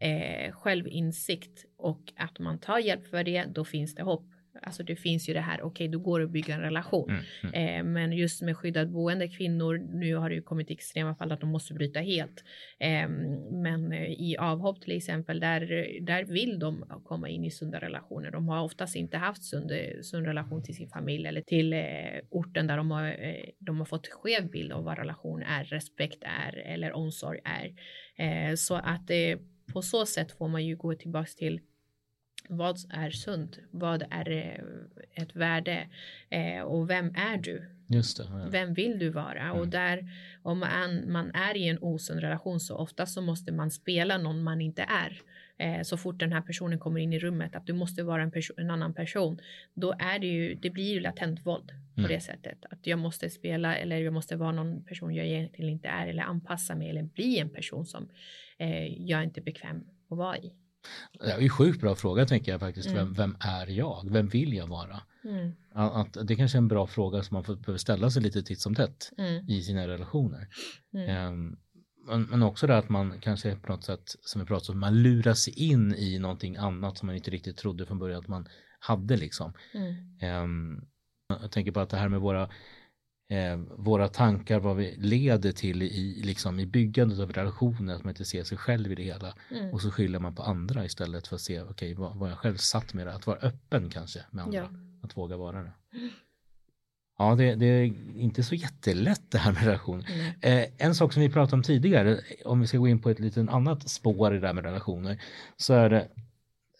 eh, självinsikt och att man tar hjälp för det, då finns det hopp. Alltså det finns ju det här, okej, då går det att bygga en relation. Mm, mm. Eh, men just med skyddat boende kvinnor, nu har det ju kommit extrema fall att de måste bryta helt. Eh, men i avhopp till exempel, där, där vill de komma in i sunda relationer. De har oftast inte haft sund, sund relation till sin familj eller till eh, orten där de har, eh, de har fått skev bild av vad relation är, respekt är eller omsorg är. Eh, så att eh, på så sätt får man ju gå tillbaks till vad är sunt? Vad är eh, ett värde? Eh, och vem är du? Just det. Ja. Vem vill du vara? Och Mm. där om man, man är i en osund relation så ofta så måste man spela någon man inte är. Eh, så fort den här personen kommer in i rummet att du måste vara en, en annan person. Då är det ju, det blir ju latent våld på Mm. det sättet. Att jag måste spela eller jag måste vara någon person jag egentligen inte är eller anpassa mig eller bli en person som eh, jag inte är bekväm att vara i. Det är ju sjukt bra fråga tänker jag faktiskt. Mm. Vem, vem är jag? Vem vill jag vara? Mm. Att, att det kanske är en bra fråga som man får, behöver ställa sig lite titt som tätt Mm. i sina relationer. Ehm, men, också det att man kanske på något sätt, som vi pratade om, man lurar sig in i någonting annat som man inte riktigt trodde från början att man hade liksom. Mm. Ehm, jag tänker på att det här med våra, eh, våra tankar, vad vi leder till i, liksom, i byggandet av relationer, att man inte ser sig själv i det hela. Mm. Och så skyller man på andra istället för att se, okej, vad, vad jag själv satt med det, att vara öppen kanske med andra, Ja. att våga vara det. Ja, det, det är inte så jättelätt det här med relation. Mm. Eh, en sak som vi pratade om tidigare, om vi ska gå in på ett lite annat spår i det här med relationer, så är det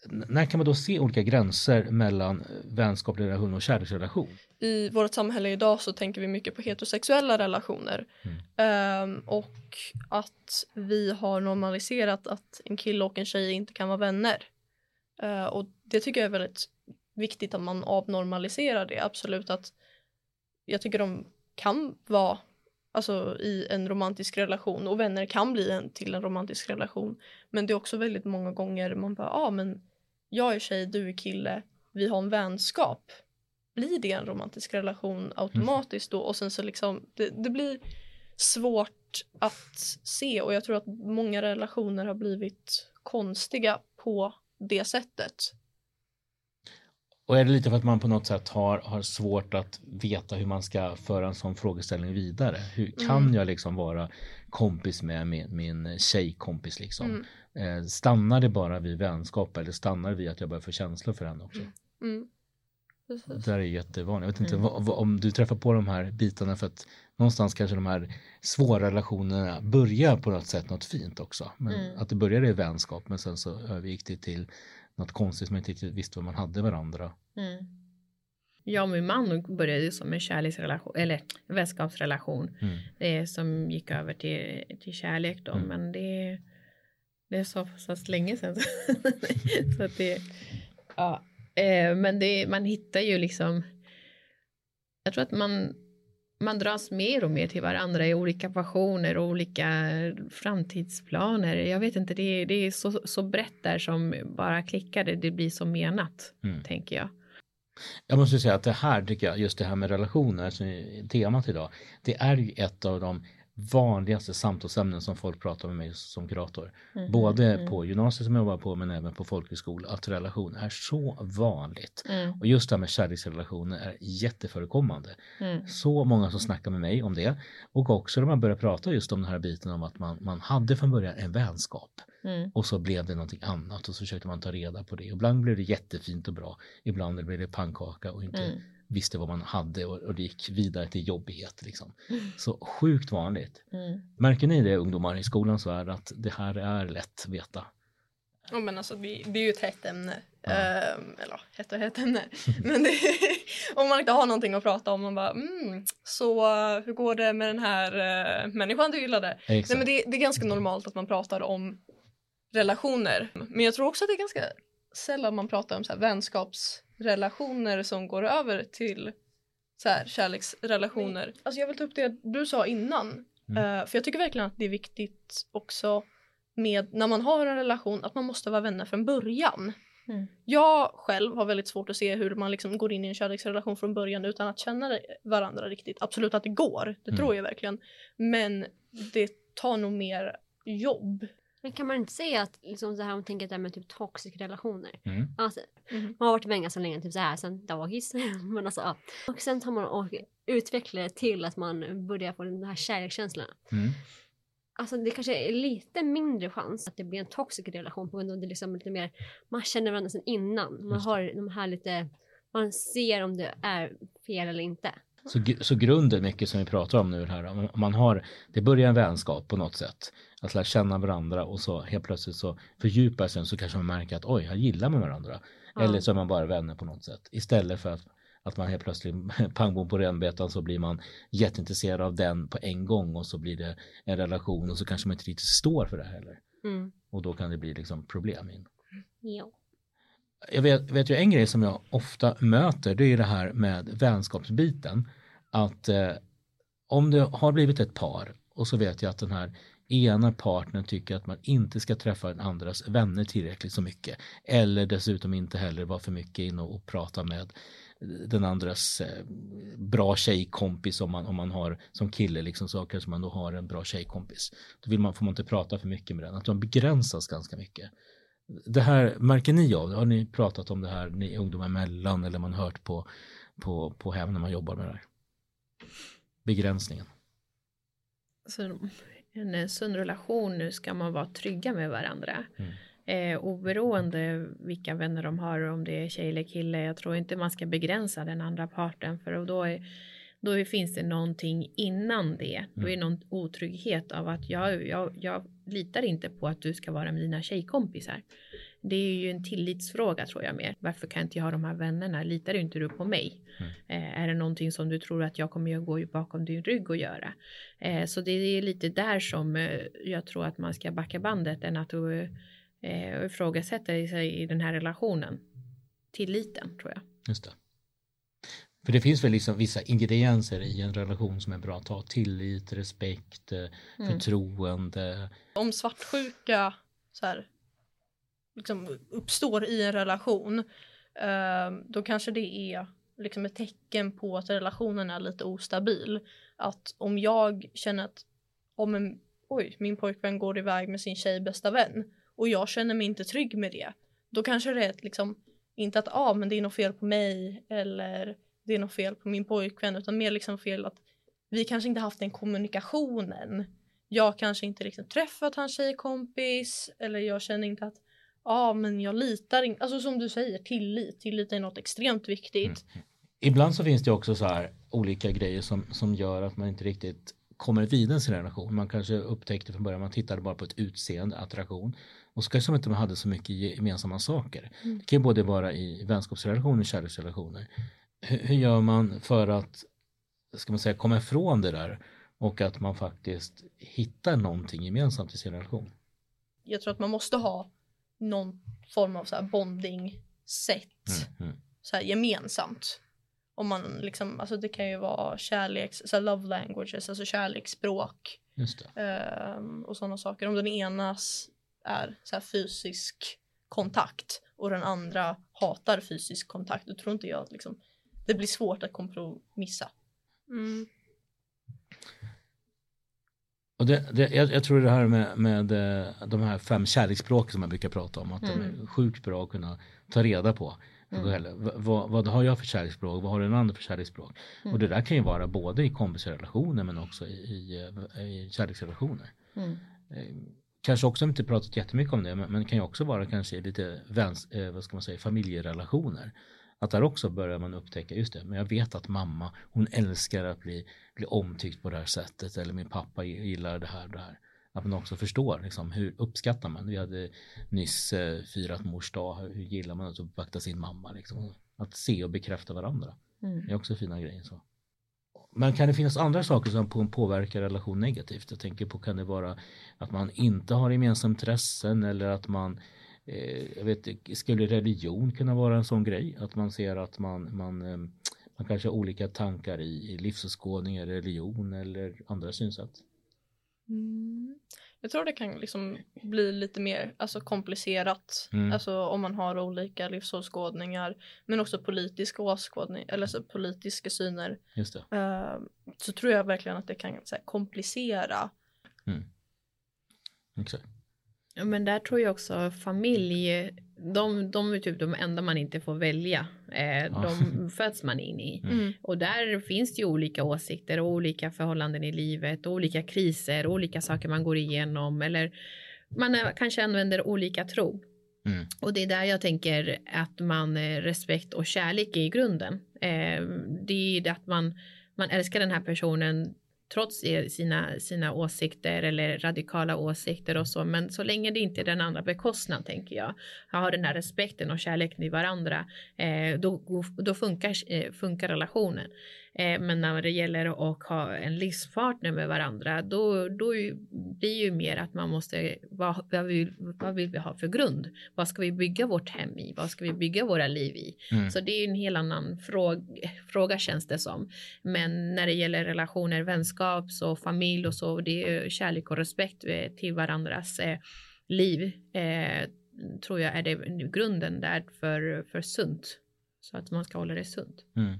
när kan man då se olika gränser mellan vänskaplig relation och kärleksrelation? I vårt samhälle idag så tänker vi mycket på heterosexuella relationer. Mm. Ehm, och att vi har normaliserat att en kille och en tjej inte kan vara vänner. Eh, och det tycker jag är väldigt viktigt att man avnormaliserar det. Absolut att jag tycker de kan vara alltså, i en romantisk relation och vänner kan bli en till en romantisk relation. Men det är också väldigt många gånger man bara, ja ah, men jag är tjej, du är kille, vi har en vänskap. Blir det en romantisk relation automatiskt då? Och sen så liksom, det, det blir svårt att se och jag tror att många relationer har blivit konstiga på det sättet. Och är det lite för att man på något sätt har, har svårt att veta hur man ska föra en sån frågeställning vidare? Hur kan Mm. jag liksom vara kompis med min, min tjejkompis liksom? Mm. Eh, stannar det bara vid vänskap eller stannar det vid att jag börjar få känslor för henne också? Mm. Det där är jättevanligt. Jag vet inte Mm. vad, vad, om du träffar på de här bitarna för att någonstans kanske de här svåra relationerna börjar på något sätt något fint också. Men Mm. Att det började i vänskap men sen så övergick det till något konstigt som man inte riktigt visste vad man hade varandra. Mm. Jag och min man började som en kärleksrelation eller vänskapsrelation Mm. eh, som gick över till, till kärlek då. Mm. Men det, det är så, så länge sedan. så att det, ja. Eh, men det, man hittar ju liksom. Jag tror att man man dras mer och mer till varandra i olika passioner och olika framtidsplaner. Jag vet inte, det det är så, så brett där som bara klickar det, blir så menat, Mm. tänker jag. Jag måste säga att det här tycker jag, just det här med relationer som är temat idag, det är ju ett av de vanligaste samtalsämnen som folk pratar med mig som kurator. Mm. Både Mm. på gymnasiet som jag var på men även på folkhögskola, att relation är så vanligt. Mm. Och just det här med kärleksrelationer är jätteförekommande. Mm. Så många som snackar med mig om det. Och också när man börjar prata just om den här biten om att man, man hade från början en vänskap. Mm. Och så blev det någonting annat och så försökte man ta reda på det. Ibland blev det jättefint och bra. Ibland blev det pannkaka och inte Mm. Visste vad man hade och, och det gick vidare till jobbighet. Liksom. Så sjukt vanligt. Mm. Märker ni det ungdomar i skolans värld att det här är lätt veta? Ja men alltså det, det är ju ett hett ämne Ja. Ehm, eller hett och hett ämne. Men det, om man inte har någonting att prata om, man bara mm, så eh, hur går det med den här uh, människan du gillade? Nej, men det, det är ganska normalt att man pratar om relationer. Men jag tror också att det är ganska sällan man pratar om så här vänskapsrelationer som går över till så här kärleksrelationer. Alltså jag vill ta upp det du sa innan. Mm. Eh, för jag tycker verkligen att det är viktigt också med när man har en relation att man måste vara vänner från början. Mm. Jag själv har väldigt svårt att se hur man liksom går in i en kärleksrelation från början utan att känna varandra riktigt. Absolut att det går, det Mm. tror jag verkligen. Men det tar nog mer jobb. Men kan man inte säga att liksom så här om man tänker det här med typ toxic relationer. Mm. Alltså, Mhm. man har varit med ganska länge, typ så här sen dagis. Men alltså, ja. Och sen tar man och utvecklar det till att man börjar få den här kärlekskänslorna. Mm. Alltså det kanske är lite mindre chans att det blir en toxic relation på grund av att det liksom lite mer, man känner varandra sedan innan. Man har de här lite, man ser om det är fel eller inte. Så, så grunden mycket som vi pratar om nu här, man har, det börjar en vänskap på något sätt, att lära känna varandra och så helt plötsligt så fördjupar sig så kanske man märker att oj, jag gillar med varandra. Ja. Eller så är man bara vänner på något sätt. Istället för att, att man helt plötsligt, pang bom på renbetan så blir man jätteintresserad av den på en gång och så blir det en relation och så kanske man inte riktigt står för det heller. Mm. Och då kan det bli liksom problem. In. Ja. Jag vet, vet ju en grej som jag ofta möter, det är ju det här med vänskapsbiten. Att eh, om det har blivit ett par och så vet jag att den här ena partnern tycker att man inte ska träffa den andras vänner tillräckligt så mycket. Eller dessutom inte heller vara för mycket inne och prata med den andras eh, bra tjejkompis om man, om man har som kille liksom saker som man då har en bra tjejkompis. Då vill man, får man inte prata för mycket med den, att de begränsas ganska mycket. Det här märker ni av, har ni pratat om det här ni ungdomar emellan eller man hört på, på, på hem när man jobbar med det här? Begränsningen. Så en sund relation nu ska man vara trygga med varandra. Mm. Eh, oberoende vilka vänner de har, om det är tjej eller kille. Jag tror inte man ska begränsa den andra parten för då, är, då finns det någonting innan det. Då är det någon otrygghet av att jag, jag, jag litar inte på att du ska vara mina tjejkompisar. Det är ju en tillitsfråga tror jag mer. Varför kan inte jag ha de här vännerna? Litar inte du på mig? Mm. Eh, är det någonting som du tror att jag kommer att gå bakom din rygg och göra? Eh, så det är lite där som eh, jag tror att man ska backa bandet än att eh, ifrågasätta sig i den här relationen. Tilliten tror jag. Just det. För det finns väl liksom vissa ingredienser i en relation som är bra att ha. Tillit, respekt, eh, Mm. förtroende. Om svartsjuka så här, liksom uppstår i en relation eh, då kanske det är liksom ett tecken på att relationen är lite ostabil. Att om jag känner att om en, oj, min pojkvän går iväg med sin tjej bästa vän och jag känner mig inte trygg med det. Då kanske det är ett, liksom, inte att ah, men det är något fel på mig eller det är något fel på min pojkvän utan mer liksom fel att vi kanske inte haft den kommunikationen. Jag kanske inte riktigt träffat hans tjejkompis eller jag känner inte att ja men jag litar inte, alltså som du säger tillit, tillit är något extremt viktigt. Ibland så finns det också så här olika grejer som, som gör att man inte riktigt kommer vidare i sin relation. Man kanske upptäckte från början, man tittade bara på ett utseende, attraktion. Och så kanske man inte hade så mycket gemensamma saker. Det kan ju både vara i vänskapsrelationer och kärleksrelationer. Hur, hur gör man för att, ska man säga, komma ifrån det där och att man faktiskt hittar någonting gemensamt i sin relation? Jag tror att man måste ha någon form av så här bonding sätt Mm, mm. så här gemensamt. Om man liksom, alltså det kan ju vara kärleks, så här love languages, alltså kärleksspråk Just det. ehm, och sådana saker. Om den enas är så här fysisk kontakt och den andra hatar fysisk kontakt, då tror inte jag att liksom, det blir svårt att kompromissa. Mm. Och det, det, jag, jag tror det här med, med eh, de här fem kärleksspråken som man brukar prata om, att de är sjukt bra att kunna ta reda på. V- vad, vad har jag för kärleksspråk? Vad har den andra för kärleksspråk? Och det där kan ju vara både i kompisrelationer men också i, i, eh, i kärleksrelationer. Mm. Eh, Kanske också inte pratat jättemycket om det men, men kan ju också vara kanske i lite väns, vad ska man säga, familjerelationer. Att där också börjar man upptäcka, just det, men jag vet att mamma, hon älskar att bli, bli omtyckt på det här sättet eller min pappa gillar det här och det här. att man också förstår liksom, hur uppskattar man. Vi hade nyss eh, firat mors dag, hur gillar man att uppvakta sin mamma? Liksom. Att se och bekräfta varandra. Mm. Det är också fina grejer. Så. Men kan det finnas andra saker som påverkar relation negativt? Jag tänker på kan det vara att man inte har gemensamma intressen eller att man jag vet, skulle religion kunna vara en sån grej? Att man ser att man, man, eh, man kanske har olika tankar i, i livsåskådning, religion eller andra synsätt? Mm. Jag tror det kan liksom bli lite mer alltså, komplicerat. Mm. Alltså om man har olika livsåskådningar men också politiska åskådningar eller så, politiska syner. Just det. Eh, så tror jag verkligen att det kan så här, komplicera. Exakt. Ja, men där tror jag också familj, de, de är typ de enda man inte får välja. Eh. De föds man in i. Mm. Och där finns det ju olika åsikter och olika förhållanden i livet, och olika kriser, och olika saker man går igenom eller man är, kanske använder olika tro. Mm. Och det är där jag tänker att man eh, respekt och kärlek är i grunden. Eh, det är det att man, man älskar den här personen trots sina, sina åsikter eller radikala åsikter och så. Men så länge det inte är den andra bekostnad tänker jag. Har den här respekten och kärleken i varandra. Eh, då, då funkar, eh, funkar relationen. Eh, men när det gäller att ha en livspartner med varandra. Då, då blir ju mer att man måste. Vad, vad, vill, vad vill vi ha för grund? Vad ska vi bygga vårt hem i? Vad ska vi bygga våra liv i? Mm. Så det är en helt annan fråga, fråga känns det som. Men när det gäller relationer, vänskap, så familj och så, det är kärlek och respekt eh, till varandras eh, liv. Eh, tror jag är det grunden där för, för sunt. Så att man ska hålla det sunt. Mm.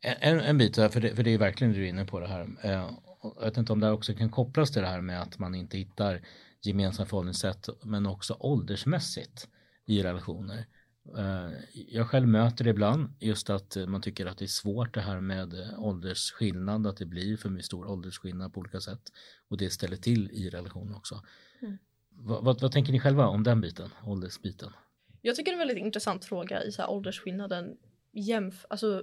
En, en bit för det, för det är verkligen det du är inne på det här. Eh, jag vet inte om det också kan kopplas till det här med att man inte hittar gemensamma förhållningssätt men också åldersmässigt i relationer. Eh, jag själv möter det ibland just att man tycker att det är svårt det här med åldersskillnad, att det blir för mycket stor åldersskillnad på olika sätt och det ställer till i relationen också. Mm. Vad, vad, vad tänker ni själva om den biten, åldersbiten? Jag tycker det är en väldigt intressant fråga i så här åldersskillnaden jämf alltså,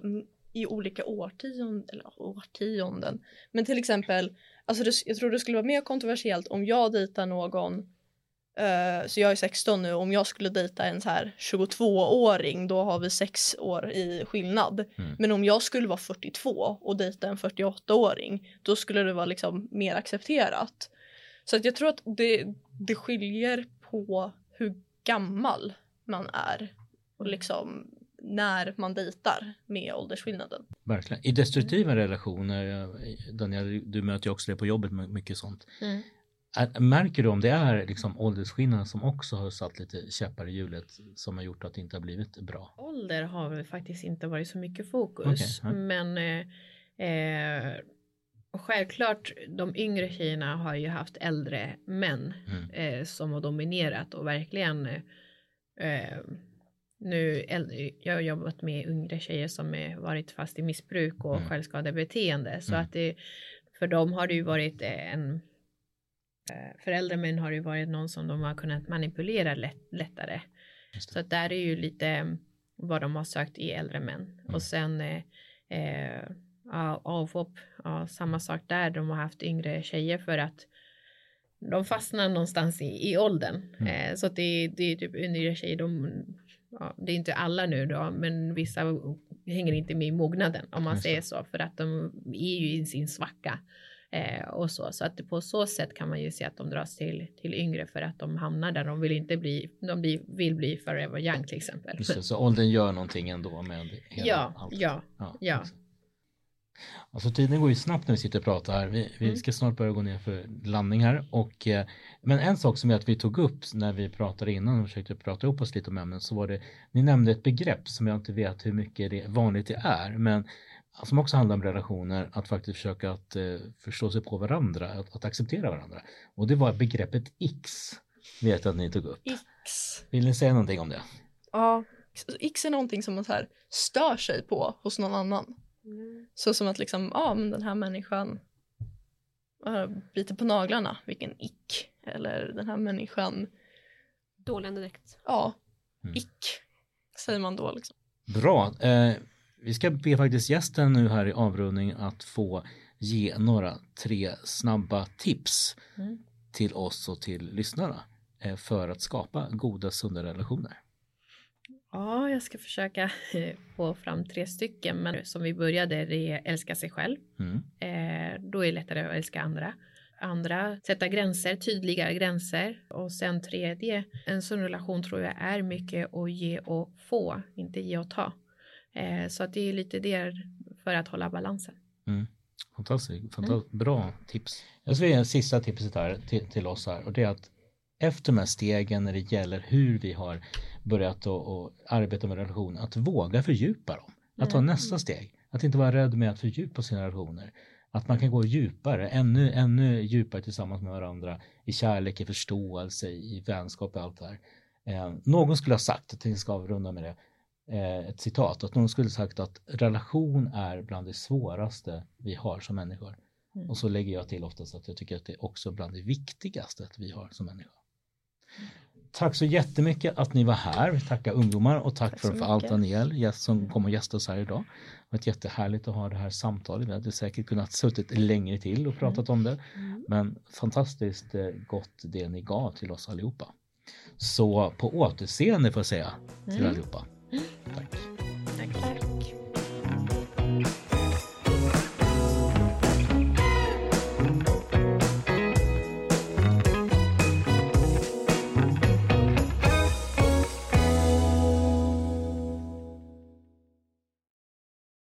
i olika årtionden, eller årtionden. Men till exempel, alltså det, jag tror det skulle vara mer kontroversiellt om jag dejtar någon, eh, så jag är 16 nu, om jag skulle dejta en så här 22-åring, då har vi sex år i skillnad. Mm. Men om jag skulle vara 42 och dejta en 48-åring, då skulle det vara liksom mer accepterat. Så att jag tror att det, det skiljer på hur gammal man är och liksom när man dejtar med åldersskillnaden. Verkligen. I destruktiva relationer, eh, Daniel, du möter ju också det på jobbet med mycket sånt. Är, märker du om det är liksom åldersskillnaden som också har satt lite käppar i hjulet som har gjort att det inte har blivit bra? Ålder har väl faktiskt inte varit så mycket fokus. Ja. Men eh, eh, självklart de yngre tjejerna har ju haft äldre män Mm. eh, som har dominerat och verkligen eh, nu, jag har jobbat med yngre tjejer som är varit fast i missbruk och Mm. självskadebeteende så Mm. att det, för dem har det ju varit en eh, för äldre män har det ju varit någon som de har kunnat manipulera lätt, lättare. Så att där är ju lite mm, vad de har sökt i äldre män. Mm. Och sen eh, eh, avhopp, ja, samma sak där. De har haft yngre tjejer för att de fastnar någonstans i, i åldern. Mm. Eh, så att det, det är typ yngre tjejer, de, ja, det är inte alla nu då, men vissa hänger inte med i mognaden om man Just säger så, för att de är ju i sin svacka. Eh, och så, så att på så sätt kan man ju se att de dras till, till yngre för att de hamnar där de vill inte bli, de blir, vill bli forever young till exempel. Just det, så åldern gör någonting ändå med hela Ja, allt. ja, ja. ja. Alltså tiden går ju snabbt när vi sitter och pratar här. Vi, vi Mm. ska snart börja gå ner för landning här. Och, eh, men en sak som är att vi tog upp när vi pratade innan och försökte prata ihop oss lite om ämnet så var det, ni nämnde ett begrepp som jag inte vet hur mycket det, vanligt det är, men som också handlar om relationer, att faktiskt försöka att eh, förstå sig på varandra, att, att acceptera varandra. Och det var begreppet X, vet jag att ni tog upp. X. Vill ni säga någonting om det? Ja, X är någonting som man så här stör sig på hos någon annan. Så som att liksom, ja men den här människan uh, biter på naglarna, vilken ick. Eller den här människan, Dålig andedräkt. ja, Mm. ick. Säger man då liksom. Bra. Eh, vi ska be faktiskt gästen nu här i avrundning att få ge några tre snabba tips Mm. till oss och till lyssnarna eh, för att skapa goda, sunda relationer. Ja, jag ska försöka eh, få fram tre stycken, men som vi började, det är älska sig själv. Mm. Eh, då är det lättare att älska andra. Andra, sätta gränser, tydliga gränser. Och sen tredje, en sån relation tror jag är mycket att ge och få, inte ge och ta. Eh, så att det är lite det för att hålla balansen. Mm. Fantastiskt, fantastiskt. bra tips. Jag skulle ge sista tipset här till, till oss här och det är att efter de här stegen när det gäller hur vi har börjat att att arbeta med relationer, att våga fördjupa dem. Att ta nästa steg, att inte vara rädd med att fördjupa sina relationer. Att man kan gå djupare, ännu, ännu djupare tillsammans med varandra i kärlek, i förståelse, i vänskap och allt det här. Eh, någon skulle ha sagt, jag tänkte ska avrunda med det, eh, ett citat, att någon skulle ha sagt att relation är bland det svåraste vi har som människor. Mm. Och så lägger jag till oftast att jag tycker att det är också bland det viktigaste att vi har som människor. Tack så jättemycket att ni var här. Vi tackar ungdomar och tack, Tack för, allt. Daniel gäst, som kom och gästade oss här idag. Det var jättehärligt att ha det här samtalet. Vi hade säkert kunnat suttit längre till och pratat om det. Men fantastiskt eh, gott det ni gav till oss allihopa. Så på återseende får jag säga till Mm. allihopa. Tack. Tack.